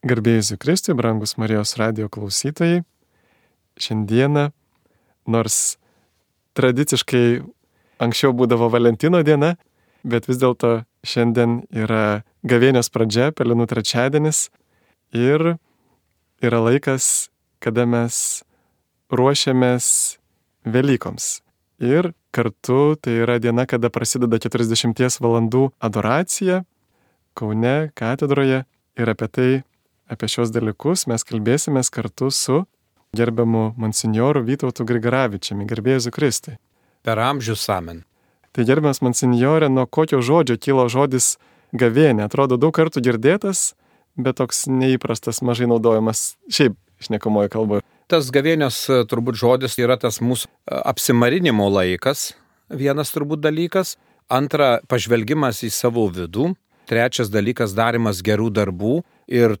Garbėjus Kristui, brangus Marijos radio klausytojai, šiandieną, nors tradiciškai anksčiau būdavo Valentino diena, bet vis dėlto šiandien yra gavėnios pradžia, pelenų trečiadienis ir yra laikas, kada mes ruošiamės Velykoms. Ir kartu tai yra diena, kada prasideda 40 valandų adoracija Kaune katedroje ir apie tai apie šios dalykus mes kalbėsime kartu su gerbiamu monsinjoru Vytautu Grigaravičiami, gerbėjus Kristai. Per amžius amen. Tai gerbiamas monsinjorė, nuo kokio žodžio kilo žodis gavėnė? Atrodo daug kartų girdėtas, bet toks neįprastas, mažai naudojamas šiaip šnekamoje kalboje. Tas gavėnios turbūt žodis yra tas mūsų apsimarinimo laikas, vienas turbūt dalykas. Antra, pažvelgimas į savo vidų. Trečias dalykas - darimas gerų darbų. Ir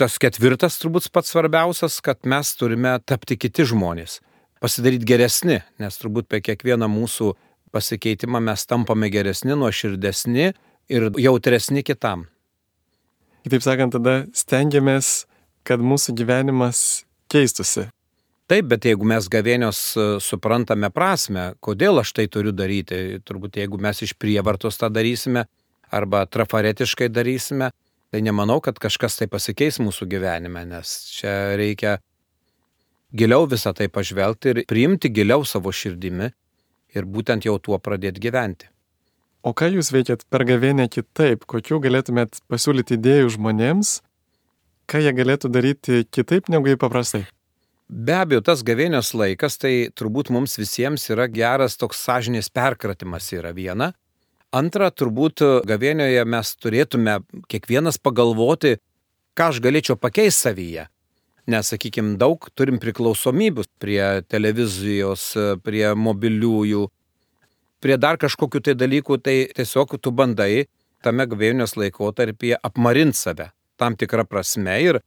tas ketvirtas turbūt pats svarbiausias, kad mes turime tapti kiti žmonės, pasidaryti geresni, nes turbūt per kiekvieną mūsų pasikeitimą mes tampame geresni, nuoširdesni ir jautresni kitam. Kitaip sakant, tada stengiamės, kad mūsų gyvenimas keistusi. Taip, bet jeigu mes gavėnios e, suprantame prasme, kodėl aš tai turiu daryti, turbūt jeigu mes iš prievartos tą darysime arba trafaretiškai darysime, tai nemanau, kad kažkas tai pasikeis mūsų gyvenime, nes čia reikia giliau visą tai pažvelgti ir priimti giliau savo širdimi ir būtent jau tuo pradėti gyventi. O ką jūs veikiat per gavėnę kitaip? Kokių galėtumėt pasiūlyti idėjų žmonėms, ką jie galėtų daryti kitaip negu įpaprastai? Be abejo, tas gavėnios laikas, tai turbūt mums visiems yra geras toks sąžinės perkratimas yra viena. Antra, turbūt gavėnioje mes turėtume kiekvienas pagalvoti, ką aš galėčiau pakeisti savyje. Nes, sakykime, daug turim priklausomybių prie televizijos, prie mobiliųjų, prie dar kažkokių tai dalykų, tai tiesiog tu bandai tame gavėnios laikotarpyje apmarinti save tam tikrą prasme ir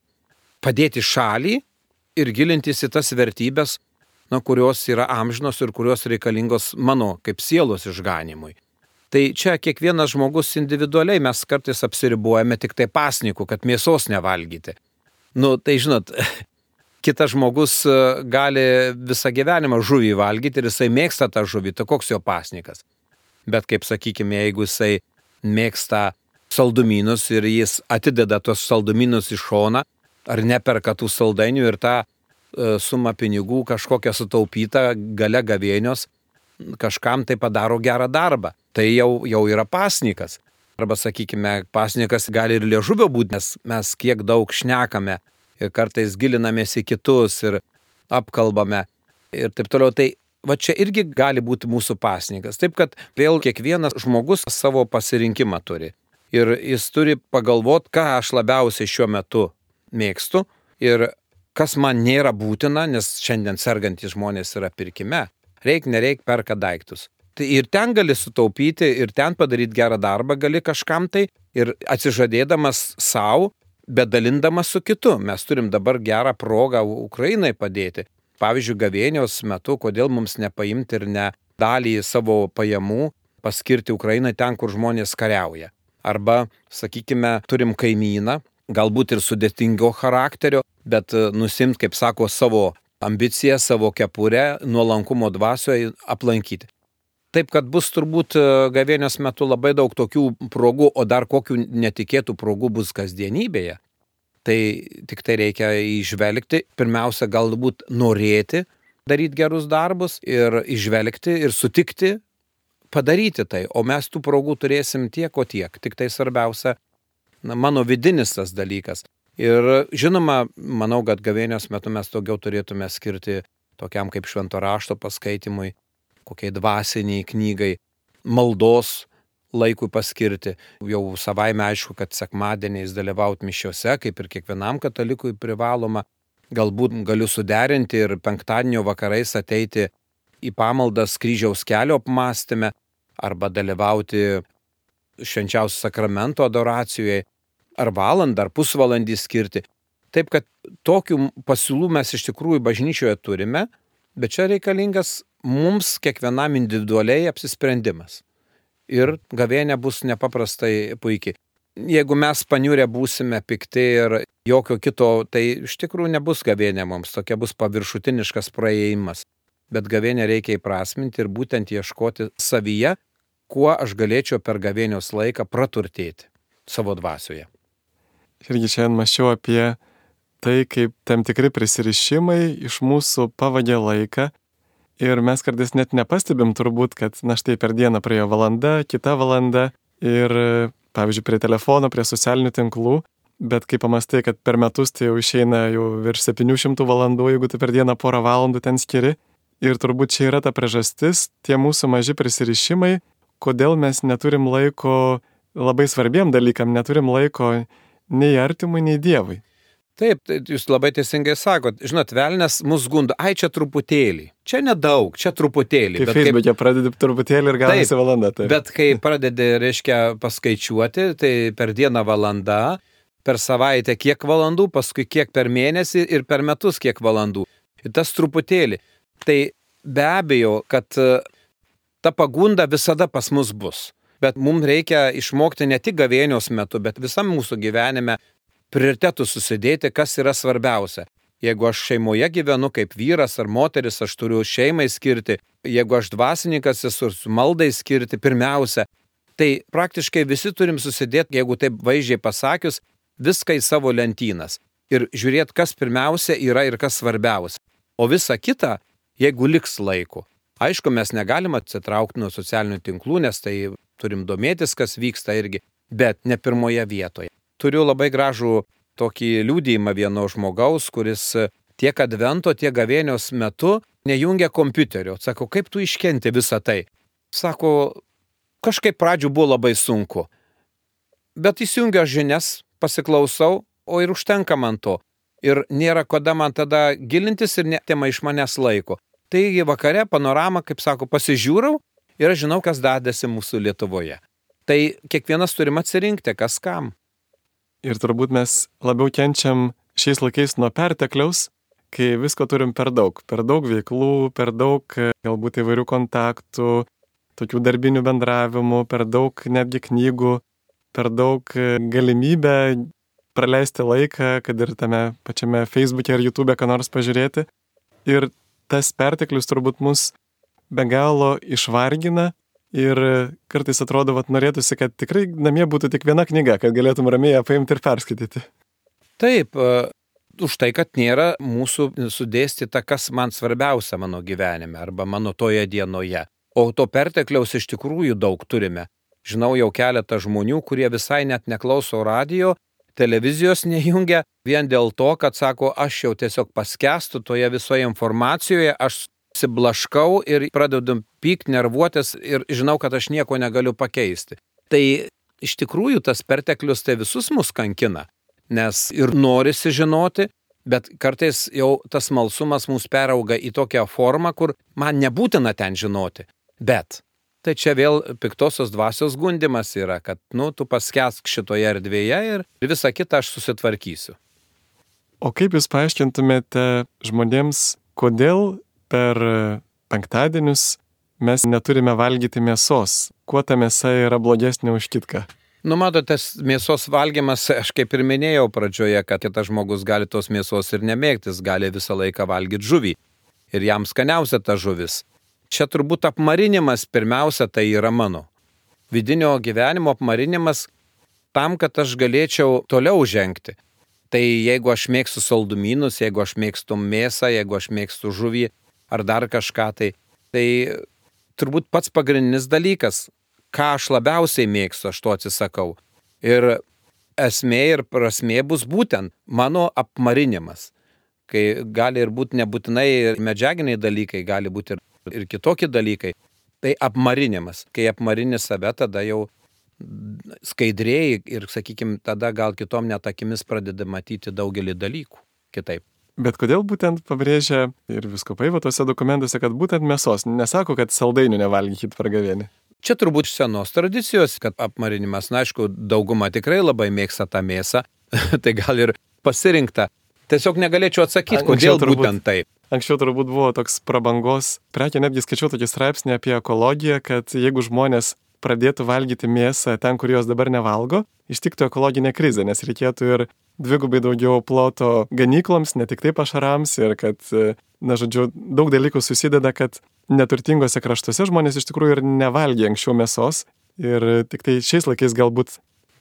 padėti šalį ir gilintis į tas vertybės, na, kurios yra amžinos ir kurios reikalingos mano kaip sielos išganimui. Tai čia kiekvienas žmogus individualiai mes kartais apsiribuojame tik tai pasniku, kad mėsos nevalgyti. Nu, tai žinot, kitas žmogus e, gali visą gyvenimą žuvį valgyti ir jisai mėgsta tą žuvį, tai koks jo pasnikas. Bet kaip sakykime, jeigu jisai mėgsta saldumynus ir jis atideda tos saldumynus į šoną, ar neperka tų saldainių ir tą e, sumą pinigų kažkokią sutaupytą gale gavėnios, kažkam tai padaro gerą darbą tai jau, jau yra pasnikas. Arba, sakykime, pasnikas gali ir liežuvio būti, nes mes kiek daug šnekame ir kartais gilinamės į kitus ir apkalbame ir taip toliau. Tai va čia irgi gali būti mūsų pasnikas. Taip kad vėl kiekvienas žmogus savo pasirinkimą turi. Ir jis turi pagalvoti, ką aš labiausiai šiuo metu mėgstu ir kas man nėra būtina, nes šiandien sergantys žmonės yra pirkime. Reik, nereik perka daiktus. Tai ir ten gali sutaupyti, ir ten padaryti gerą darbą gali kažkam tai ir atsižadėdamas savo, bet dalindamas su kitu. Mes turim dabar gerą progą Ukrainai padėti. Pavyzdžiui, gavėnios metu, kodėl mums nepaimti ir ne dalį savo pajamų paskirti Ukrainai ten, kur žmonės kariauja. Arba, sakykime, turim kaimyną, galbūt ir sudėtingo charakterio, bet e, nusimt, kaip sako, savo ambiciją, savo kepurę, nuolankumo dvasioje aplankyti. Taip, kad bus turbūt e, gavėnios metu labai daug tokių progų, o dar kokių netikėtų progų bus kasdienybėje. Tai tik tai reikia išvelgti, pirmiausia, galbūt norėti daryti gerus darbus ir išvelgti ir sutikti padaryti tai, o mes tų progų turėsim tiek, o tiek. Tik tai svarbiausia, na, mano vidinis tas dalykas. Ir žinoma, manau, kad gavėnios metu mes daugiau turėtume skirti tokiam kaip švento rašto paskaitimui, kokiai dvasiniai knygai, maldos laikui paskirti. Jau savaime aišku, kad sekmadieniais dalyvauti mišiuose, kaip ir kiekvienam katalikui privaloma. Galbūt galiu suderinti ir penktadienio vakarais ateiti į pamaldas kryžiaus kelio apmąstymę arba dalyvauti švenčiausio sakramento adoracijoje, ar valandą, ar pusvalandį skirti. Taip kad tokių pasiūlų mes iš tikrųjų bažnyčioje turime, bet čia reikalingas mums kiekvienam individualiai apsisprendimas. Ir gavėnė bus nepaprastai puikiai. jeigu mes paniurę būsime pikti ir jokio kito, tai iš tikrųjų nebus gavėnė mums, tokia bus paviršutiniškas praėjimas. Bet gavėnę reikia įprasminti ir būtent ieškoti savyje, kuo aš galėčiau per gavėnios laiką praturtėti savo dvasioje. Irgi šiandien mačiau apie tai, kaip tam tikri prisirišimai iš mūsų pavadė laiką. Ir mes kartais net nepastebim turbūt, kad na štai per dieną praėjo valanda, kita valanda ir, pavyzdžiui, prie telefono, prie socialinių tinklų, bet kai pamastai, kad per metus tai jau išeina jau virš 700 valandų, jeigu tu per dieną porą valandų ten skiri. Ir turbūt čia yra ta priežastis, tie mūsų maži prisirišimai, kodėl mes neturim laiko labai svarbiem dalykam, neturim laiko nei artimui, nei Dievui. Taip, tai jūs labai teisingai sakot. Žinot, velnės mus gundo, ai čia truputėlį. Čia nedaug, čia truputėlį. Kai Facebook'e kaip... pradedi truputėlį ir gaunasi valanda. Taip. Bet kai pradedi, reiškia, paskaičiuoti, tai per dieną valanda, per savaitę kiek valandų, paskui kiek per mėnesį ir per metus kiek valandų. Ir tas truputėlį. Tai be abejo, kad e, ta pagunda visada pas mus bus. Bet mums reikia išmokti ne tik gavėnios metu, bet visam mūsų gyvenime prioritetus susidėti, kas yra svarbiausia. Jeigu aš šeimoje gyvenu kaip vyras ar moteris, aš turiu šeimai skirti, jeigu aš dvasininkas esu su maldai skirti pirmiausia, tai praktiškai visi turim susidėti, jeigu taip vaizdžiai pasakius, viską į savo lentynas ir žiūrėti, kas pirmiausia yra ir kas svarbiausia. O visa kita, jeigu liks laiko. Aišku, mes negalim atsitraukti nuo socialinių tinklų, nes tai turim domėtis, kas vyksta irgi, bet ne pirmoje vietoje turiu labai gražų tokį liūdėjimą vieno žmogaus, kuris tiek advento, tiek gavėnios metu nejungia kompiuterio. Sako, kaip tu iškenti visą tai? Sako, kažkaip pradžių buvo labai sunku. Bet įsijungia žinias, pasiklausau, o ir užtenka man to. Ir nėra kada man tada gilintis ir netima iš manęs laiko. Taigi vakare panoramą, kaip sako, pasižiūrau ir aš žinau, kas dadasi mūsų Lietuvoje. Tai kiekvienas turim atsirinkti, kas kam. Ir turbūt mes labiau kenčiam šiais laikais nuo pertekliaus, kai visko turim per daug. Per daug veiklų, per daug galbūt įvairių kontaktų, tokių darbinių bendravimų, per daug netgi knygų, per daug galimybę praleisti laiką, kad ir tame pačiame Facebook'e ar YouTube'e ką nors pažiūrėti. Ir tas perteklius turbūt mus be galo išvargina Ir kartais atrodo, kad norėtųsi, kad tikrai namie būtų tik viena knyga, kad galėtum ramiai ją paimti ir perskaityti. Taip, už tai, kad nėra mūsų sudėstyta, kas man svarbiausia mano gyvenime arba mano toje dienoje. O to pertekliaus iš tikrųjų daug turime. Žinau jau keletą žmonių, kurie visai net neklauso radio, televizijos nejungia vien dėl to, kad sako, aš jau tiesiog paskestu toje visoje informacijoje, aš apsiblaškau ir pradedu pykt, nervuotis ir žinau, kad aš nieko negaliu pakeisti. Tai iš tikrųjų tas perteklius tai visus mus kankina, nes ir norisi žinoti, bet kartais jau tas malsumas mūsų perauga į tokią formą, kur man nebūtina ten žinoti. Bet tai čia vėl piktosios dvasios gundimas yra, kad, nu, tu paskesk šitoje erdvėje ir visą kitą aš susitvarkysiu. O kaip Jūs paaiškintumėte žmonėms, kodėl per penktadienius mes neturime valgyti mėsos. Kuo ta mėsa yra blogesnė už kitką? Nu, matote, mėsos valgymas, aš kaip ir minėjau pradžioje, kad kitas žmogus gali tos mėsos ir nemėgtis, gali visą laiką valgyti žuvį. Ir jam skaniausia ta žuvis. Čia turbūt apmarinimas pirmiausia tai yra mano. Vidinio gyvenimo apmarinimas tam, kad aš galėčiau toliau žengti. Tai jeigu aš mėgstu saldumynus, jeigu aš mėgstu mėsą, jeigu aš mėgstu žuvį, ar dar kažką tai. Tai turbūt pats pagrindinis dalykas, ką aš labiausiai mėgstu, aš to atsisakau. Ir esmė ir prasmė bus būtent mano apmarinimas. Kai gali ir būti nebūtinai medžiaginiai dalykai, gali būti ir, ir kitokie dalykai. Tai apmarinimas. Kai apmarini save, tada jau skaidrėjai ir, sakykime, tada gal kitom netakimis pradedi matyti daugelį dalykų kitaip. Bet kodėl būtent pabrėžia ir viskupai va tuose dokumentuose, kad būtent mėsos, nesako, kad saldainių nevalgykit per gavienį? Čia turbūt senos tradicijos, kad apmarinimas, na aišku, dauguma tikrai labai mėgsta tą mėsą, tai gal ir pasirinkta. Tiesiog negalėčiau atsakyti, kodėl turbūt, būtent taip. Anksčiau turbūt buvo toks prabangos prekė, netgi skaičiau tokį straipsnį apie ekologiją, kad jeigu žmonės pradėtų valgyti mėsą ten, kur jos dabar nevalgo, ištiktų ekologinė krizė, nes reikėtų ir dvigubai daugiau ploto ganykloms, ne tik tai pašarams ir kad, na žodžiu, daug dalykų susideda, kad neturtingose kraštuose žmonės iš tikrųjų ir nevalgė anksčiau mėsos ir tik tai šiais laikais galbūt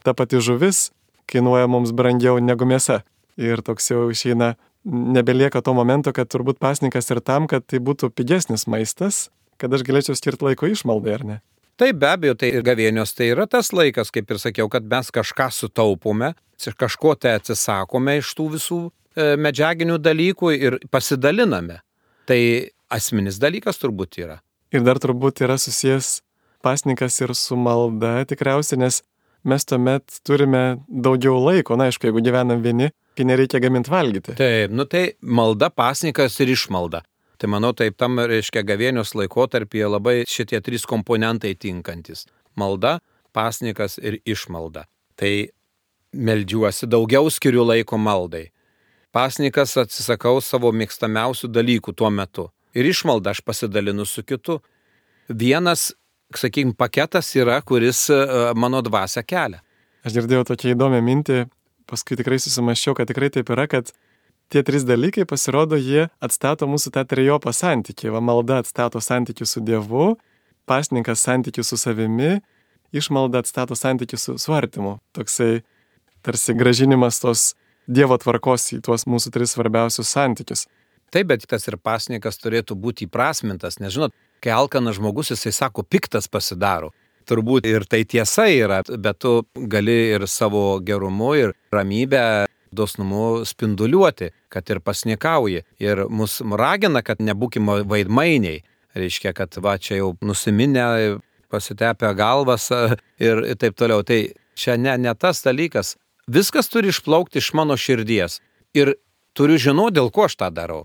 ta pati žuvis kainuoja mums brangiau negu mėsa. Ir toks jau išeina, nebelieka to momento, kad turbūt pasnikas ir tam, kad tai būtų pigesnis maistas, kad aš galėčiau skirti laiko išmaldai, ar ne? Taip, be abejo, tai ir gavėnios tai yra tas laikas, kaip ir sakiau, kad mes kažką sutaupome, kažko tai atsisakome iš tų visų e, medžiaginių dalykų ir pasidaliname. Tai asmenis dalykas turbūt yra. Ir dar turbūt yra susijęs pasnikas ir su malda tikriausiai, nes mes tuomet turime daugiau laiko, na aišku, jeigu gyvenam vieni, kai nereikia gaminti valgyti. Taip, nu tai malda, pasnikas ir išmalda. Tai manau, taip tam reiškia gavėnios laikotarpyje labai šitie trys komponentai tinkantis - malda, pasnikas ir išmalda. Tai meldžiuosi, daugiau skiriu laiko maldai. Pasnikas atsisakau savo mėgstamiausių dalykų tuo metu. Ir išmalda aš pasidalinu su kitu. Vienas, sakykime, paketas yra, kuris e, mano dvasia kelia. Aš girdėjau tokią įdomią mintį, paskui tikrai susimaščiau, kad tikrai taip yra, kad tie trys dalykai pasirodo, jie atstato mūsų tą trijopą santykį. Va malda atstato santykių su Dievu, pasninkas santykių su savimi, išmalda atstato santykių su, su artimu. Toksai tarsi gražinimas tos Dievo tvarkos į tuos mūsų tris svarbiausius santykius. Taip, bet tas ir pasnikas turėtų būti įprasmintas, nes žinot, kai alkanas žmogus, jisai sako, piktas pasidaro. Turbūt ir tai tiesa yra, bet tu gali ir savo gerumu, ir ramybę dosnumu spinduliuoti, kad ir pasnikauji. Ir mus ragina, kad nebūkime vaidmainiai. Reiškia, kad va čia jau nusiminę, pasitepę galvas ir taip toliau. Tai čia ne, ne tas dalykas. Viskas turi išplaukti iš mano širdies. Ir turiu žinoti, dėl ko aš tą darau.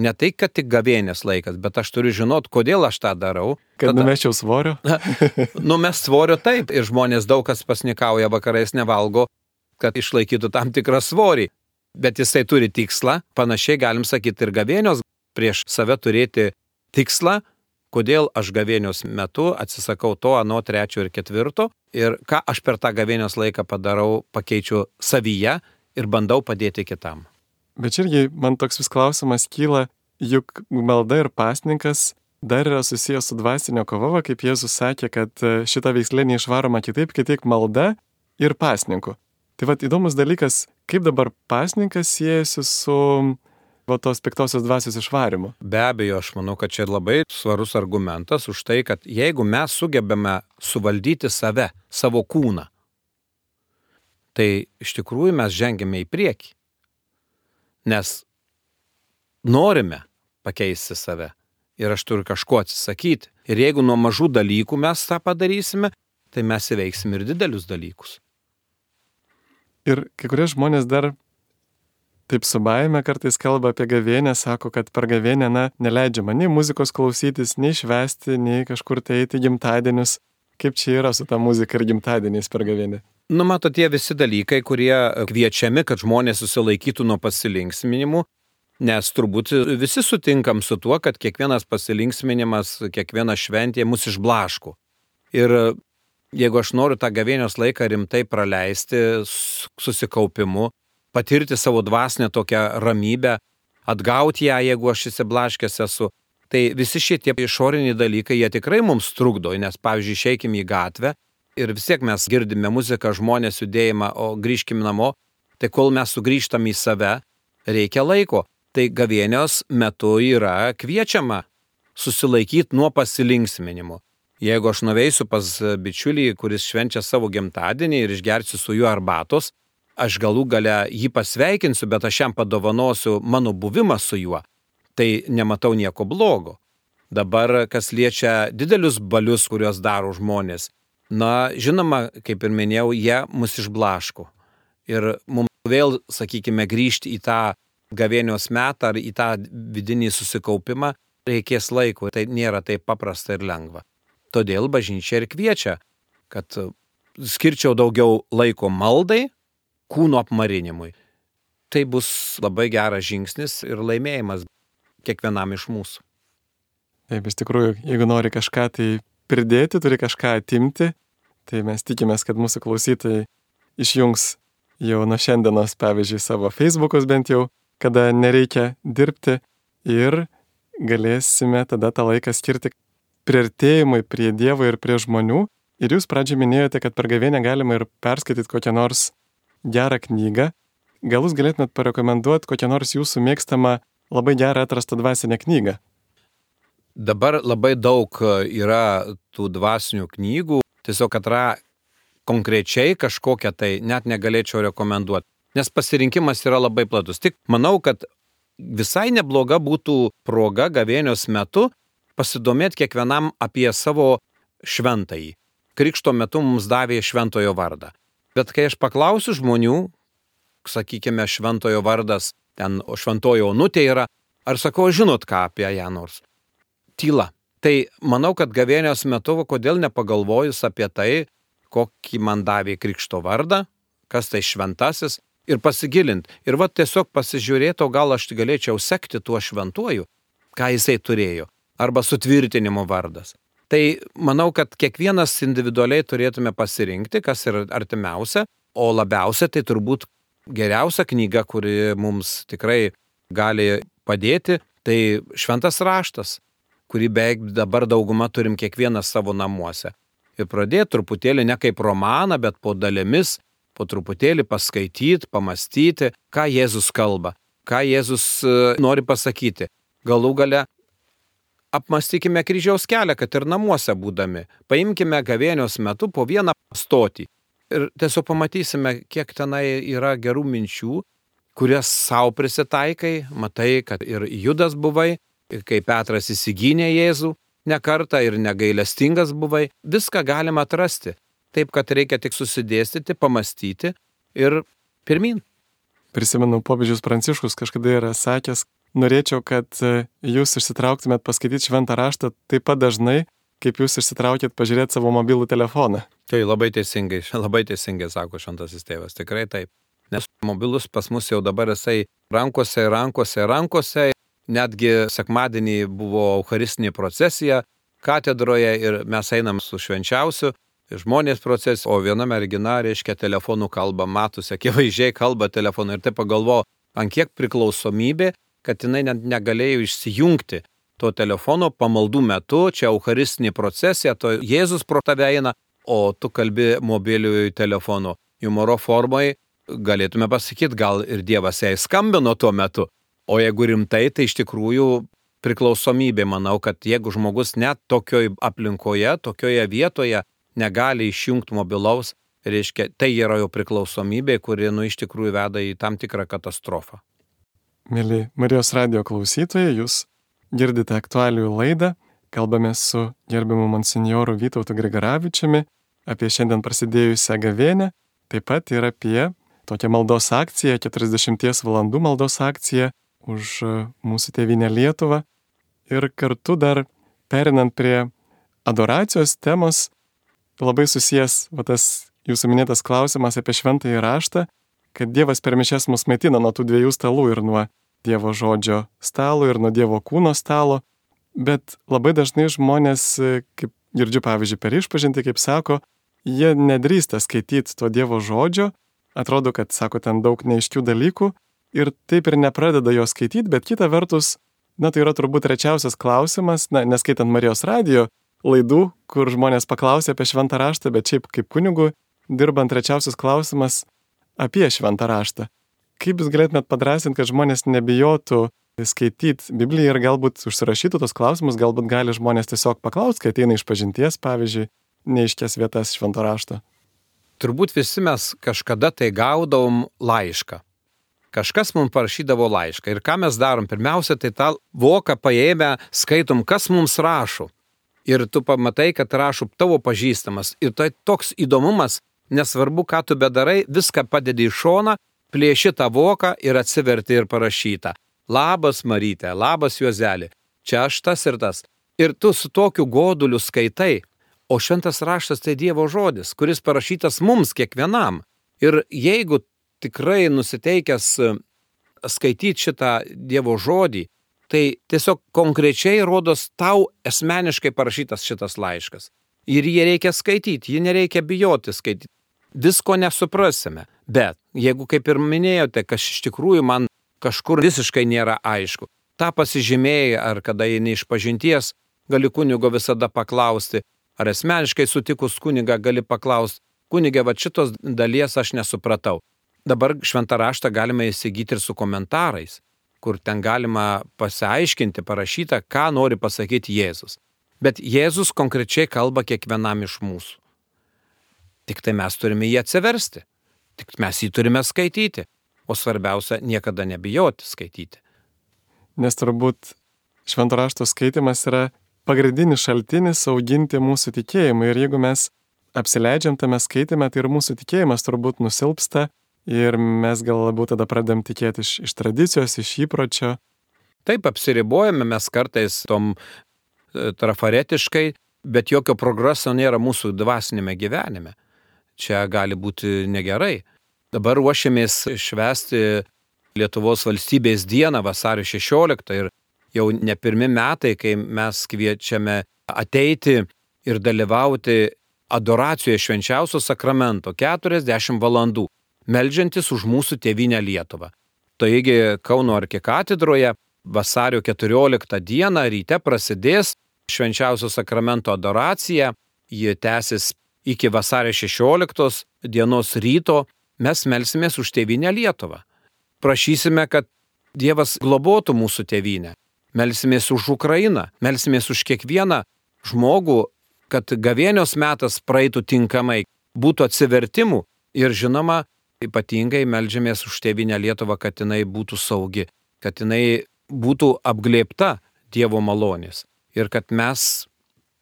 Ne tai, kad tik gavėnės laikas, bet aš turiu žinot, kodėl aš tą darau. Kad Tada... numesčiau svorio? Numes svorio taip, ir žmonės daug kas pasnikauja, vakarais nevalgo, kad išlaikytų tam tikrą svorį. Bet jisai turi tikslą, panašiai galim sakyti ir gavėnios, prieš save turėti tikslą, kodėl aš gavėnios metu atsisakau to, ano, trečio ir ketvirto ir ką aš per tą gavėnios laiką padarau, pakeičiu savyje ir bandau padėti kitam. Bet irgi man toks vis klausimas kyla, juk malda ir pasninkas dar yra susijęs su dvasinio kova, kaip Jėzus sakė, kad šita veislė neišvaroma kitaip, kaip tik malda ir pasninku. Tai vad įdomus dalykas, kaip dabar pasninkas siejasi su va, tos piktosios dvasios išvarimu. Be abejo, aš manau, kad čia labai svarus argumentas už tai, kad jeigu mes sugebame suvaldyti save, savo kūną, tai iš tikrųjų mes žengėme į priekį. Nes norime pakeisti save ir aš turiu kažko atsisakyti. Ir jeigu nuo mažų dalykų mes tą padarysime, tai mes įveiksim ir didelius dalykus. Ir kai kurie žmonės dar taip su baime kartais kalba apie gavėnę, sako, kad per gavėnę, na, neleidžiama nei muzikos klausytis, nei švesti, nei kažkur tai eiti gimtadienius. Kaip čia yra su ta muzika ir gimtadieniais per gavėnę? Nu, mato, tie visi dalykai, kurie kviečiami, kad žmonės susilaikytų nuo pasilinksminimų, nes turbūt visi sutinkam su tuo, kad kiekvienas pasilinksminimas, kiekviena šventė mus išblaško. Ir jeigu aš noriu tą gavėnios laiką rimtai praleisti susikaupimu, patirti savo dvasinę tokią ramybę, atgauti ją, jeigu aš įsiblaškęs esu, tai visi šitie išoriniai dalykai, jie tikrai mums trukdo, nes pavyzdžiui, išeikim į gatvę ir vis tiek mes girdime muziką, žmonės judėjimą, o grįžkim namo, tai kol mes sugrįžtam į save, reikia laiko. Tai gavėnios metu yra kviečiama susilaikyti nuo pasilinksminimo. Jeigu aš nuveisiu pas bičiulį, kuris švenčia savo gimtadienį ir išgersiu su juo arbatos, aš galų gale jį pasveikinsiu, bet aš jam padovanosiu mano buvimą su juo, tai nematau nieko blogo. Dabar, kas liečia didelius balius, kuriuos daro žmonės, na, žinoma, kaip ir minėjau, jie mus išblaško. Ir mums vėl, sakykime, grįžti į tą gavėnios metą ar į tą vidinį susikaupimą reikės laiko. Tai nėra taip paprasta ir lengva. Todėl bažnyčia ir kviečia, kad skirčiau daugiau laiko maldai, kūno apmarinimui. Tai bus labai geras žingsnis ir laimėjimas kiekvienam iš mūsų. Taip, iš tikrųjų, jeigu nori kažką tai pridėti, turi kažką atimti. Tai mes tikimės, kad mūsų klausytojai išjungs jau nuo šiandienos, pavyzdžiui, savo Facebookus bent jau, kada nereikia dirbti ir galėsime tada tą laiką skirti prieartėjimui prie Dievo ir prie žmonių. Ir jūs pradžiai minėjote, kad per gavėnę galima ir perskaityti kokią nors gerą knygą. Gal jūs galėtumėt parekomenduoti kokią nors jūsų mėgstamą labai gerą atrastą dvasinę knygą? Dabar labai daug e, yra tų dvasinių knygų, tiesiog atra konkrečiai kažkokią tai net negalėčiau rekomenduoti, nes pasirinkimas yra labai platus. Tik manau, kad visai nebloga būtų proga gavėnios metu pasidomėti kiekvienam apie savo šventąjį. Krikšto metu mums davė šventojo vardą. Bet kai aš paklausiu žmonių, sakykime, šventojo vardas, ten šventojo onutė yra, ar sakau, žinot ką apie ją nors? Tyla. Tai manau, kad gavėnios metu, kodėl nepagalvojus apie tai, kokį man davė krikšto vardą, kas tai šventasis, ir pasigilint. Ir va tiesiog pasižiūrėti, o gal aš galėčiau sekti tuo šventuoju, ką jisai turėjo. Arba sutvirtinimo vardas. Tai manau, kad kiekvienas individualiai turėtume pasirinkti, kas yra artimiausia, o labiausia tai turbūt geriausia knyga, kuri mums tikrai gali padėti, tai šventas raštas, kurį beveik dabar dauguma turim kiekvienas savo namuose. Ir pradėti truputėlį ne kaip romaną, bet po dalimis po truputėlį paskaityti, pamastyti, ką Jėzus kalba, ką Jėzus e, nori pasakyti. Galų gale apmastykime kryžiaus kelią, kad ir namuose būdami. Paimkime gavėnios metu po vieną stotį. Ir tiesiog pamatysime, kiek tenai yra gerų minčių, kurias savo prisitaikai. Matai, kad ir Judas buvai, kai Petras įsigynė Jėzų ne kartą ir negailestingas buvai. Viską galima atrasti. Taip, kad reikia tik susidėstyti, pamastyti ir pirmin. Prisimenu, popiežius Pranciškus kažkada yra sakęs, norėčiau, kad e, jūs išsitrauktumėt paskaityti šventą raštą taip pat dažnai, kaip jūs išsitraukėt pažiūrėti savo mobilų telefoną. Tai labai teisingai, labai teisingai sako šventasis tėvas, tikrai taip. Nes mobilus pas mus jau dabar jisai rankose, rankose, rankose. Netgi sekmadienį buvo Eucharistinė procesija katedroje ir mes einam su švenčiausiu žmonės procese, o viena mergina, reiškia, telefonų kalba, matosi, akivaizdžiai kalba telefonu ir tai pagalvo, ant kiek priklausomybė, kad jinai net negalėjo išsijungti to telefono pamaldų metu, čia eucharistinė procesija, to Jėzus pro tave eina, o tu kalbi mobiliųjų telefonu. Humoro formai galėtume pasakyti, gal ir Dievas jai skambino tuo metu. O jeigu rimtai, tai iš tikrųjų priklausomybė, manau, kad jeigu žmogus net tokioje aplinkoje, tokioje vietoje negali išjungti mobilaus, reiškia, tai yra jo priklausomybė, kuri, nu, iš tikrųjų veda į tam tikrą katastrofą. Mėly Marijos radio klausytojai, jūs girdite aktualių laidą, kalbame su gerbiamu monsinjoru Vytautu Grigaravičiumi apie šiandien prasidėjusią gavėnę, taip pat ir apie tokią maldos akciją, 40 valandų maldos akciją už mūsų tėvynę Lietuvą. Ir kartu dar perinant prie adoracijos temos, labai susijęs va, tas jūsų minėtas klausimas apie šventąjį raštą, kad Dievas per mišes mus maitina nuo tų dviejų stalų ir nuo Dievo žodžio stalo ir nuo Dievo kūno stalo, bet labai dažnai žmonės, kaip girdžiu pavyzdžiui per išpažinti, kaip sako, jie nedrįsta skaityti to Dievo žodžio, atrodo, kad sako ten daug neiškių dalykų ir taip ir nepradeda jo skaityti, bet kita vertus, na tai yra turbūt rečiausias klausimas, na, neskaitant Marijos radijo, laidų, kur žmonės paklausė apie šventą raštą, bet šiaip kaip kunigu dirbant trečiausias klausimas apie šventą raštą. Kaip jūs galėtumėt padrasinti, kad žmonės nebijotų skaityti Bibliją ir galbūt užsirašytų tos klausimus, galbūt gali žmonės tiesiog paklausti, kai ateina iš pažinties, pavyzdžiui, neiškės vietas švento rašto. Turbūt visi mes kažkada tai gaudom laišką. Kažkas mums parašydavo laišką. Ir ką mes darom? Pirmiausia, tai tą voką paėmę skaitom, kas mums rašo ir tu pamatai, kad rašo tavo pažįstamas. Ir tai toks įdomumas, nesvarbu, ką tu bedarai, viską padedi į šoną, plėši tą voką ir atsiverti ir parašyta. Labas Marytė, labas Juozelė, čia aš tas ir tas. Ir tu su tokiu goduliu skaitai, o šventas raštas tai Dievo žodis, kuris parašytas mums kiekvienam. Ir jeigu tikrai nusiteikęs skaityti šitą Dievo žodį, tai tiesiog konkrečiai rodos tau asmeniškai parašytas šitas laiškas. Ir jį reikia skaityti, jį nereikia bijoti skaityti. Visko nesuprasime. Bet jeigu, kaip ir minėjote, kas iš tikrųjų man kažkur visiškai nėra aišku, tą pasižymėjai ar kada eini iš pažinties, gali kunigo visada paklausti, ar asmeniškai sutikus kunigą gali paklausti, kunigė, va šitos dalies aš nesupratau. Dabar šventą raštą galime įsigyti ir su komentarais, kur ten galima pasiaiškinti, parašyta, ką nori pasakyti Jėzus. Bet Jėzus konkrečiai kalba kiekvienam iš mūsų. Tik tai mes turime jį atsiversti. Tik mes jį turime skaityti. O svarbiausia, niekada nebijoti skaityti. Nes turbūt švento rašto skaitimas yra pagrindinis šaltinis auginti mūsų tikėjimą. Ir jeigu mes apsileidžiam tame skaitime, tai ir mūsų tikėjimas turbūt nusilpsta ir mes gal labiau tada pradedam tikėti iš, iš tradicijos, iš įpročio. Taip apsiribojame mes kartais tom e, trafaretiškai, bet jokio progreso nėra mūsų dvasinėme gyvenime. Čia gali būti negerai. Dabar ruošiamės švesti Lietuvos valstybės dieną vasario 16 ir jau ne pirmi metai, kai mes kviečiame ateiti ir dalyvauti adoracijoje švenčiausio sakramento 40 valandų, melžiantis už mūsų tėvynę Lietuvą. Taigi Kauno arkikatedroje vasario 14 dieną ryte prasidės švenčiausio sakramento adoracija, ji tęsis iki vasario 16 dienos ryto, mes melsimės už tėvynę Lietuvą. Prašysime, kad Dievas globotų mūsų tėvynę. Melsimės už Ukrainą, melsimės už kiekvieną žmogų, kad gavėnios metas praeitų tinkamai, būtų atsivertimų ir žinoma, ypatingai melžiamės už tėvinę Lietuvą, kad jinai būtų saugi, kad jinai būtų apglėpta Dievo malonės ir kad mes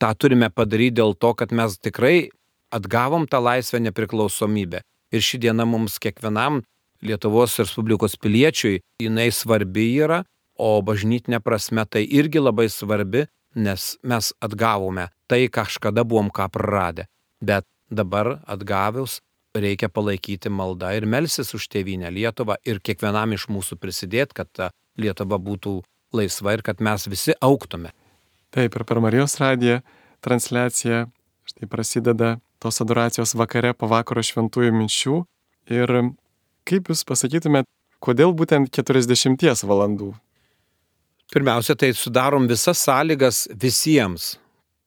tą turime padaryti dėl to, kad mes tikrai atgavom tą laisvę nepriklausomybę. Ir ši diena mums kiekvienam Lietuvos Respublikos piliečiui jinai svarbi yra o bažnytinė prasme tai irgi labai svarbi, nes mes atgavome tai, kažkada buvom ką praradę. Bet dabar atgavius reikia palaikyti maldą ir melsis už tėvynę Lietuvą ir kiekvienam iš mūsų prisidėti, kad ta Lietuva būtų laisva ir kad mes visi auktume. Taip, ir per Marijos radiją transliacija štai prasideda tos adoracijos vakare po vakaro šventųjų minčių. Ir kaip Jūs pasakytumėte, kodėl būtent 40 valandų Pirmiausia, tai sudarom visas sąlygas visiems,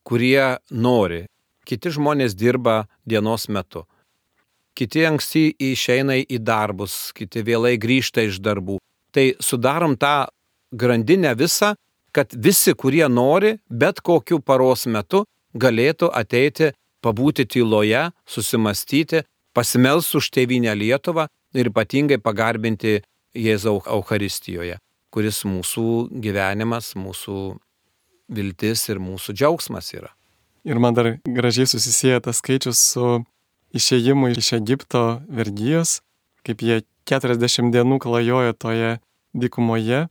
kurie nori. Kiti žmonės dirba dienos metu. Kiti anksti išeina į darbus, kiti vėlai grįžta iš darbų. Tai sudarom tą grandinę visą, kad visi, kurie nori, bet kokiu paros metu galėtų ateiti, pabūti tyloje, susimastyti, pasimels už tėvynę Lietuvą ir ypatingai pagarbinti Jėzau Euharistijoje kuris mūsų gyvenimas, mūsų viltis ir mūsų džiaugsmas yra. Ir man dar gražiai susisieja tas skaičius su išėjimu iš Egipto vergyjos, kaip jie 40 dienų klajojo toje dykumoje.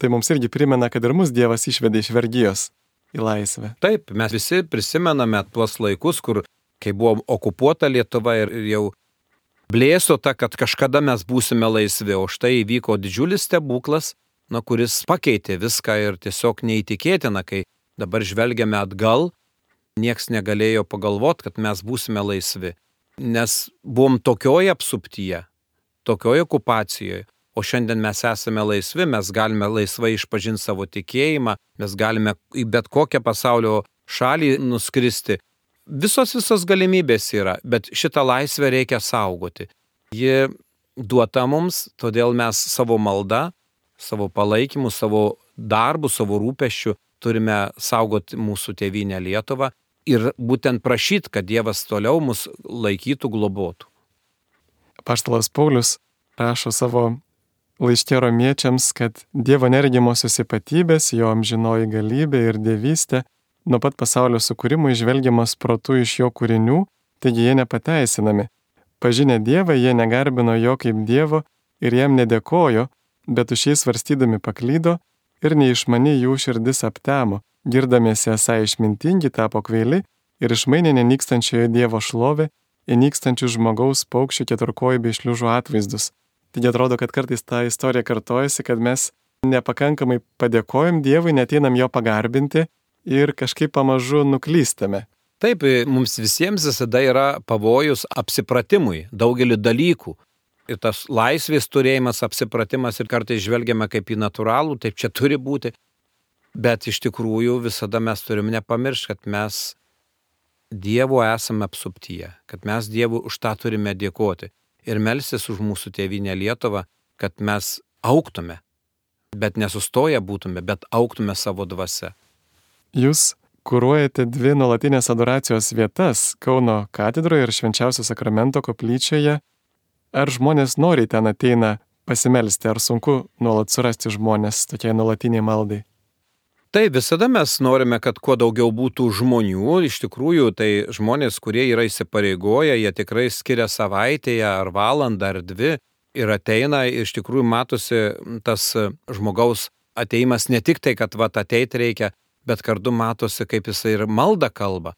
Tai mums irgi primena, kad ir mus Dievas išvedė iš vergyjos į laisvę. Taip, mes visi prisimename tuos laikus, kur, kai buvo okupuota Lietuva ir jau blėso ta, kad kažkada mes būsime laisvi, o štai įvyko didžiulis stebuklas, na, kuris pakeitė viską ir tiesiog neįtikėtina, kai dabar žvelgiame atgal, nieks negalėjo pagalvoti, kad mes būsime laisvi. Nes buvom tokioje apsuptyje, tokioje okupacijoje, o šiandien mes esame laisvi, mes galime laisvai išpažinti savo tikėjimą, mes galime į bet kokią pasaulio šalį nuskristi. Visos visos galimybės yra, bet šitą laisvę reikia saugoti. Ji duota mums, todėl mes savo maldą savo palaikymu, savo darbu, savo rūpeščiu turime saugoti mūsų tėvynę Lietuvą ir būtent prašyti, kad Dievas toliau mus laikytų, globotų. Paštalas Paulius rašo savo laiškė romiečiams, kad Dievo neregimosios ypatybės, jo amžinoji galybė ir dievystė nuo pat pasaulio sukūrimo išvelgiamas protų iš jo kūrinių, taigi jie nepateisinami. Pažinę Dievą, jie negarbino jo kaip Dievo ir jam nedėkojo, bet už jį svarstydami paklydo ir neišmani jų širdis aptemo, girdamiesi esą išmintingi tapo kvaili ir išmainė nenykstančioje Dievo šlovę į nykstančių žmogaus paukščių keturkojų bei šliužų atvaizdus. Taigi atrodo, kad kartais ta istorija kartojasi, kad mes nepakankamai padėkojom Dievui, neteinam jo pagarbinti ir kažkaip pamažu nuklystame. Taip, mums visiems visada yra pavojus apsipratimui daugelį dalykų. Ir tas laisvės turėjimas, apsipratimas ir kartais žvelgiame kaip į natūralų, taip čia turi būti. Bet iš tikrųjų visada mes turim nepamiršti, kad mes Dievo esame apsuptyje, kad mes Dievui už tą turime dėkoti ir melsis už mūsų tėvynę Lietuvą, kad mes auktume, bet nesustoję būtume, bet auktume savo dvasia. Jūs kūruojate dvi nuolatinės adoracijos vietas - Kauno katedroje ir Švenčiausio sakramento koplyčioje. Ar žmonės noriai ten ateina pasimelsti, ar sunku nuolat surasti žmonės tokiai nuolatiniai maldai? Tai visada mes norime, kad kuo daugiau būtų žmonių. Iš tikrųjų, tai žmonės, kurie yra įsipareigoję, jie tikrai skiria savaitėje ar valandą ar dvi ir ateina, iš tikrųjų matosi tas žmogaus ateimas ne tik tai, kad va ateiti reikia, bet kartu matosi, kaip jisai ir malda kalba.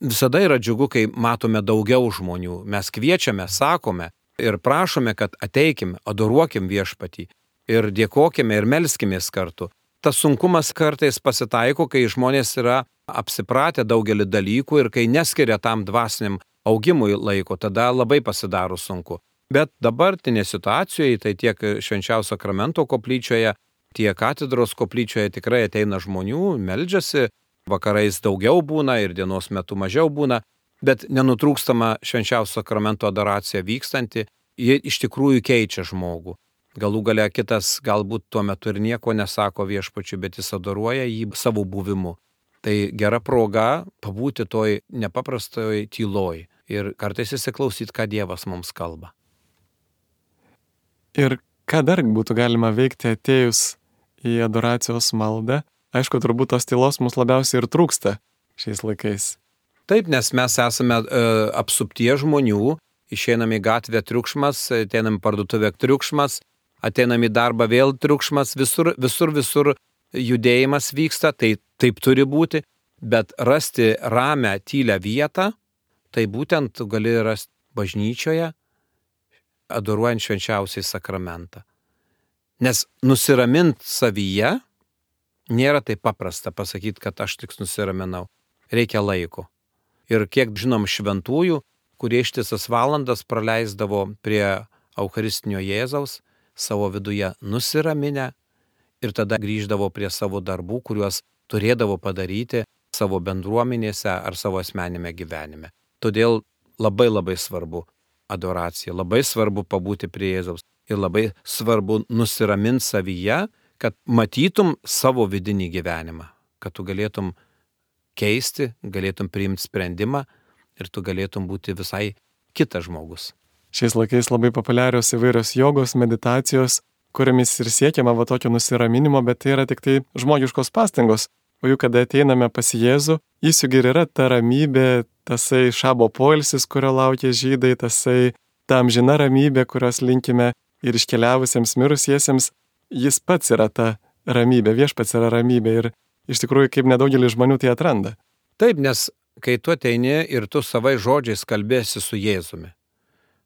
Visada yra džiugu, kai matome daugiau žmonių. Mes kviečiame, sakome ir prašome, kad ateikim, adoruokim viešpatį ir dėkojime ir melskimės kartu tas sunkumas kartais pasitaiko, kai žmonės yra apsipratę daugelį dalykų ir kai neskiria tam dvasiniam augimui laiko, tada labai pasidaro sunku. Bet dabartinė situacijoje, tai tiek švenčiausio sakramento koplyčioje, tiek katedros koplyčioje tikrai ateina žmonių, meldžiasi, vakarais daugiau būna ir dienos metu mažiau būna, bet nenutrūkstama švenčiausio sakramento adoracija vykstanti, ji iš tikrųjų keičia žmogų. Galų gale kitas galbūt tuo metu ir nieko nesako viešpačiu, bet jis adoruoja jį savo buvimu. Tai gera proga pabūti toj nepaprastoj tyloj ir kartais įsiklausyti, ką Dievas mums kalba. Ir ką dar būtų galima veikti atėjus į adoracijos maldą? Aišku, turbūt tos tylos mums labiausiai ir trūksta šiais laikais. Taip, nes mes esame e, apsuptie žmonių, išeiname į gatvę triukšmas, ateiname parduotuvę triukšmas, ateinam į darbą vėl triukšmas, visur, visur, visur judėjimas vyksta, tai taip turi būti, bet rasti ramę, tylę vietą, tai būtent tu gali rasti bažnyčioje, adoruojant švenčiausiai sakramentą. Nes nusiramint savyje nėra taip paprasta pasakyti, kad aš tik nusiraminau. Reikia laiko. Ir kiek žinom šventųjų, kurie ištisas valandas praleisdavo prie Eucharistinio Jėzaus, savo viduje nusiraminę ir tada grįždavo prie savo darbų, kuriuos turėdavo padaryti savo bendruomenėse ar savo asmenime gyvenime. Todėl labai labai svarbu adoracija, labai svarbu pabūti prie Jėzaus ir labai svarbu nusiraminti savyje, kad matytum savo vidinį gyvenimą, kad tu galėtum keisti, galėtum priimti sprendimą ir tu galėtum būti visai kitas žmogus. Šiais laikais labai populiarios įvairios jogos, meditacijos, kuriamis ir siekiama va tokio nusiraminimo, bet tai yra tik tai žmogiškos pastangos. O juk kada ateiname pas Jėzų, jis juk ir yra ta ramybė, tasai šabo poilsis, kurio laukia žydai, tasai ta amžina ramybė, kurios linkime ir iškeliavusiems mirusiesiems, jis pats yra ta ramybė, viešpats yra ramybė ir iš tikrųjų kaip nedaugelis žmonių tai atranda. Taip, nes kai tu ateini ir tu savai žodžiais kalbėsi su Jėzumi,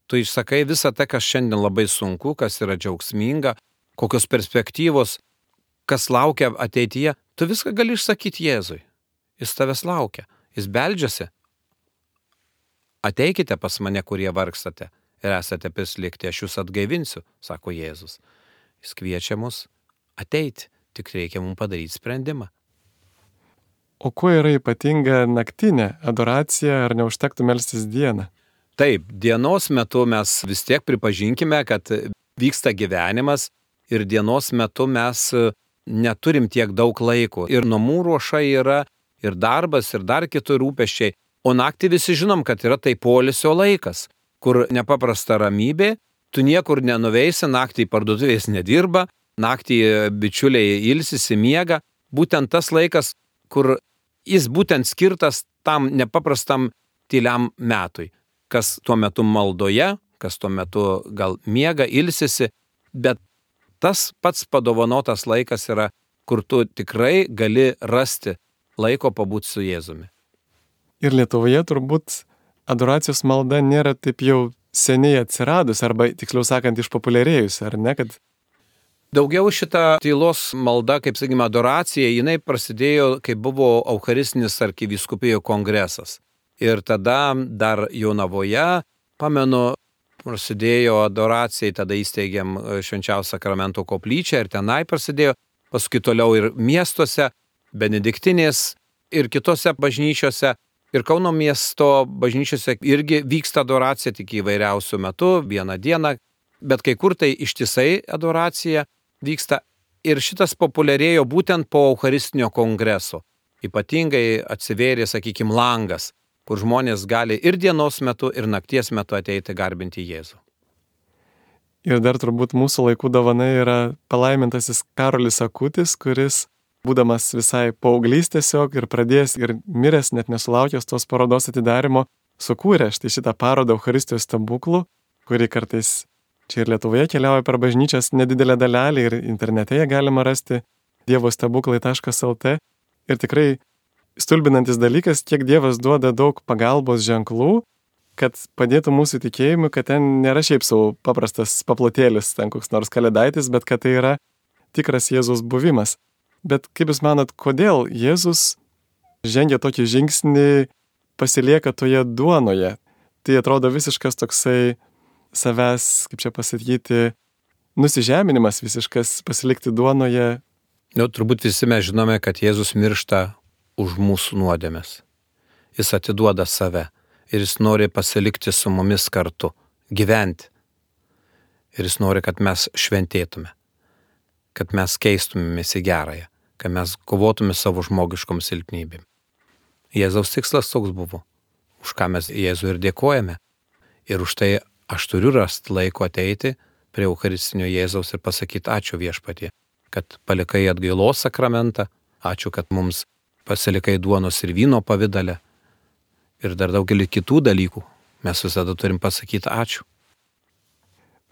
tu išsakai visą tai, kas šiandien labai sunku, kas yra džiaugsminga, kokios perspektyvos, kas laukia ateityje, tu viską gali išsakyti Jėzui. Jis tavęs laukia, jis beldžiasi. Ateikite pas mane, kurie vargstate ir esate prislikti, aš jūs atgaivinsiu, sako Jėzus. Jis kviečia mus ateiti, tik reikia mums padaryti sprendimą. O kuo yra ypatinga naktinė adoracija, ar neužtektų melstis dieną? Taip, dienos metu mes vis tiek pripažinkime, kad vyksta gyvenimas ir dienos metu mes neturim tiek daug laiko. Ir namų ruoša yra, ir darbas, ir dar kitų rūpeščiai. O naktį visi žinom, kad yra tai polisio laikas, kur nepaprasta ramybė, tu niekur nenuveisi, naktį parduotuvės nedirba, naktį bičiuliai ilsisi miega. Būtent tas laikas, kur jis būtent skirtas tam nepaprastam tyliam metui kas tuo metu maldoje, kas tuo metu gal miega, ilsisi, bet tas pats padovanotas laikas yra, kur tu tikrai gali rasti laiko pabūti su Jėzumi. Ir Lietuvoje turbūt adoracijos malda nėra taip jau seniai atsiradus, arba tiksliau sakant, išpopuliarėjus, ar ne, kad Daugiau šita tylos malda, kaip sakykime, adoracija, jinai prasidėjo, kai buvo Eucharistinis arkiviskupijų kongresas. Ir tada dar Jaunavoje, pamenu, prasidėjo adoracijai, tada įsteigėm švenčiausią sakramento koplyčią ir tenai prasidėjo, paskui toliau ir miestuose, benediktinės ir kitose bažnyčiose. Ir Kauno miesto bažnyčiose irgi vyksta adoracija tik įvairiausių metų, vieną dieną, bet kai kur tai ištisai adoracija vyksta. Ir šitas populiarėjo būtent po Eucharistinio kongreso. Ypatingai atsivėrė, sakykime, langas, kur žmonės gali ir dienos metu, ir nakties metu ateiti garbinti Jėzų. Ir dar turbūt mūsų laikų dovana yra palaimintasis Karolis Akutis, kuris būdamas visai paauglys tiesiog ir pradėjęs ir miręs, net nesulaukęs tos parodos atidarimo, sukūrė štai šitą parodą Euharistijos stebuklų, kuri kartais čia ir Lietuvoje keliauja per bažnyčias nedidelę dalelį ir internete ją galima rasti dievostebuklai.lt. Ir tikrai stulbinantis dalykas, kiek Dievas duoda daug pagalbos ženklų, kad padėtų mūsų tikėjimui, kad ten nėra šiaip savo paprastas paplotėlis, ten koks nors kalėdaitis, bet kad tai yra tikras Jėzus buvimas. Bet kaip Jūs manot, kodėl Jėzus žengia tokį žingsnį, pasilieka toje duonoje? Tai atrodo visiškas toksai savęs, kaip čia pasakyti, nusižeminimas visiškas pasilikti duonoje. Nu, turbūt visi mes žinome, kad Jėzus miršta už mūsų nuodėmės. Jis atiduoda save ir jis nori pasilikti su mumis kartu, gyventi. Ir jis nori, kad mes šventėtume kad mes keistumėmės į gerąją, kad mes kovotume savo žmogiškom silpnybėm. Jėzaus tikslas toks buvo, už ką mes Jėzui ir dėkojame. Ir už tai aš turiu rasti laiko ateiti prie Eucharistinio Jėzaus ir pasakyti ačiū viešpatie, kad palikai atgailos sakramentą, ačiū, kad mums pasilikai duonos ir vyno pavydale ir dar daugelį kitų dalykų. Mes visada turim pasakyti ačiū.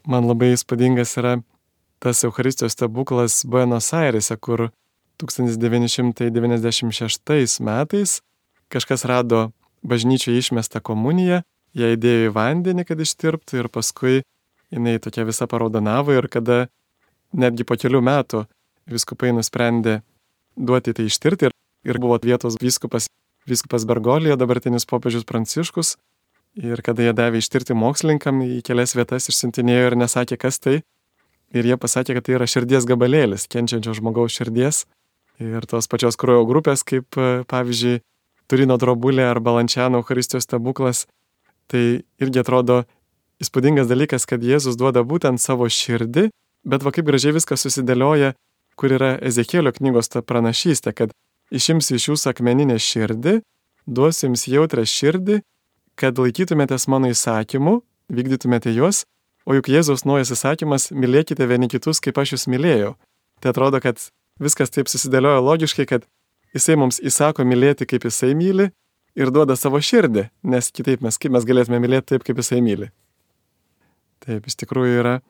Man labai įspūdingas yra tas Euharistijos stebuklas Buenos Airese, kur 1996 metais kažkas rado bažnyčioje išmestą komuniją, ją įdėjo į vandenį, kad ištirptų ir paskui jinai tokia visa paraudonavo ir kada netgi po kelių metų viskupai nusprendė duoti tai ištirti ir, ir buvo vietos viskupas, viskupas Bergolija, dabartinis popiežius Pranciškus. Ir kada jie davė ištirti mokslininkam į kelias vietas išsintinėjo ir nesakė, kas tai, ir jie pasakė, kad tai yra širdies gabalėlis, kenčiančio žmogaus širdies ir tos pačios kraujo grupės, kaip e, pavyzdžiui Turino drobulė ar Balančiano Eucharistijos stebuklas. Tai irgi atrodo įspūdingas dalykas, kad Jėzus duoda būtent savo širdį, bet va kaip gražiai viskas susidėlioja, kur yra Ezekėlio knygos ta pranašystė, kad išims iš jūsų akmeninę širdį, duosiu jums jautrę širdį, kad laikytumėtės mano įsakymų, vykdytumėte juos O juk Jėzaus naujas įsakymas - mylėkite vieni kitus, kaip aš jūs mylėjau. Tai atrodo, kad viskas taip susidėlioja logiškai, kad jisai mums įsako mylėti, kaip jisai myli ir duoda savo širdį, nes kitaip mes kaip mes galėtume mylėti taip, kaip jisai myli. Taip, iš tikrųjų yra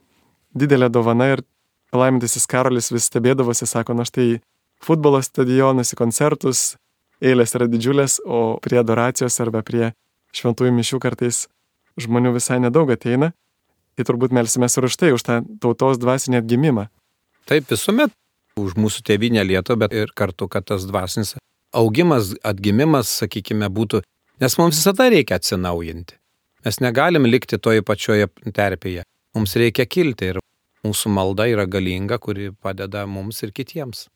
didelė dovana ir palaimintasis Karolis vis stebėdavosi, sako, na štai futbolo stadionus, į koncertus, eilės yra didžiulės, o prie adoracijos arba prie šventųjų mišių kartais žmonių visai nedaug ateina tai turbūt melsime ir už tai, už tą tautos dvasinį atgimimą. Taip, visuomet už mūsų tėvynę Lietuvą, bet ir kartu, kad tas dvasinis augimas, atgimimas, sakykime, būtų, nes mums visada reikia atsinaujinti. Mes negalim likti toje pačioje terpėje. Mums reikia kilti ir mūsų malda yra galinga, kuri padeda mums ir kitiems.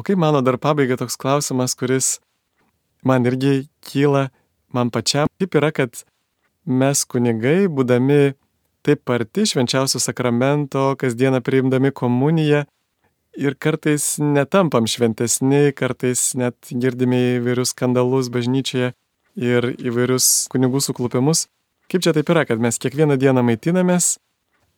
O kaip mano dar pabaiga toks klausimas, kuris man irgi kyla, man pačiam, kaip yra, kad mes kunigai, būdami taip arti švenčiausio sakramento, kasdieną priimdami komuniją ir kartais netampam šventesni, kartais net girdime įvairius skandalus bažnyčioje ir įvairius kunigų suklupimus. Kaip čia taip yra, kad mes kiekvieną dieną maitinamės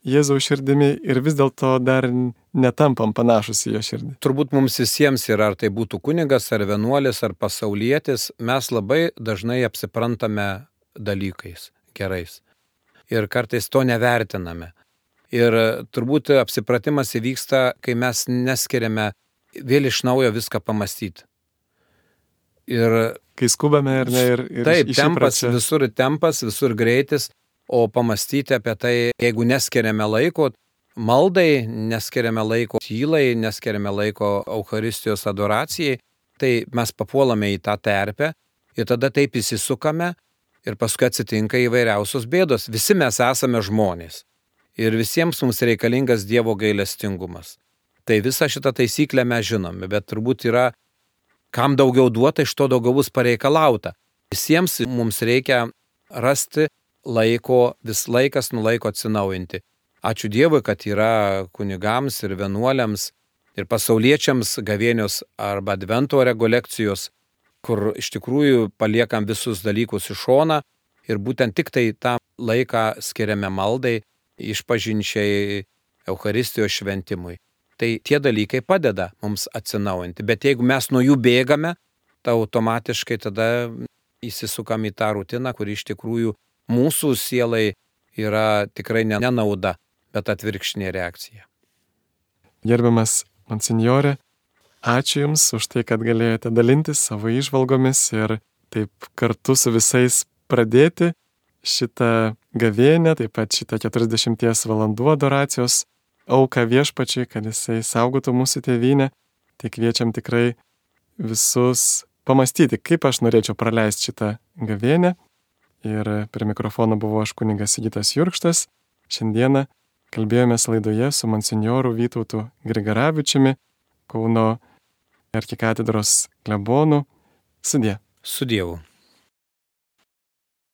Jėzaus širdimi ir vis dėlto dar netampam panašus į jo širdį. Turbūt mums visiems yra, ar tai būtų kunigas, ar vienuolis, ar pasaulietis, mes labai dažnai apsiprantame dalykais gerais ir kartais to nevertiname. Ir turbūt apsipratimas įvyksta, kai mes neskiriame vėl iš naujo viską pamastyti. Ir kai skubame ir ne ir... ir taip, tempas, visur tempas, visur greitis, o pamastyti apie tai, jeigu neskiriame laiko, maldai, neskiriame laiko tylai, neskiriame laiko Euharistijos adoracijai, tai mes papuolame į tą terpę ir tada taip įsisukame ir paskui atsitinka įvairiausios bėdos. Visi mes esame žmonės ir visiems mums reikalingas Dievo gailestingumas. Tai visą šitą taisyklę mes žinome, bet turbūt yra, kam daugiau duota, iš to daugiau bus pareikalauta. Visiems mums reikia rasti laiko, vis laikas nuo laiko atsinaujinti. Ačiū Dievui, kad yra kunigams ir vienuoliams ir pasauliečiams gavėnios arba advento rekolekcijos, kur iš tikrųjų paliekam visus dalykus į šoną ir būtent tik tai tą laiką skiriame maldai, išpažinčiai, Euharistijos šventimui. Tai tie dalykai padeda mums atsinaujinti, bet jeigu mes nuo jų bėgame, tai automatiškai tada įsisukam į tą rutiną, kuri iš tikrųjų mūsų sielai yra tikrai nenauda, bet atvirkštinė reakcija. Gerbiamas monsinjorė, ačiū Jums už tai, kad galėjote dalintis savo išvalgomis ir taip kartu su visais pradėti šitą gavėnę, taip pat šitą 40 valandų adoracijos auką viešpačiai, kad jisai saugotų mūsų tėvynę. Tai kviečiam tikrai visus pamastyti, kaip aš norėčiau praleisti šitą gavėnę. Ir prie mikrofono buvo aš kuningas Sigitas Jurkštas. Šiandieną kalbėjomės laidoje su monsinjoru Vytautu Grigaravičiumi, Kauno arkikatedros klebonu. Sudė. Su Dievu.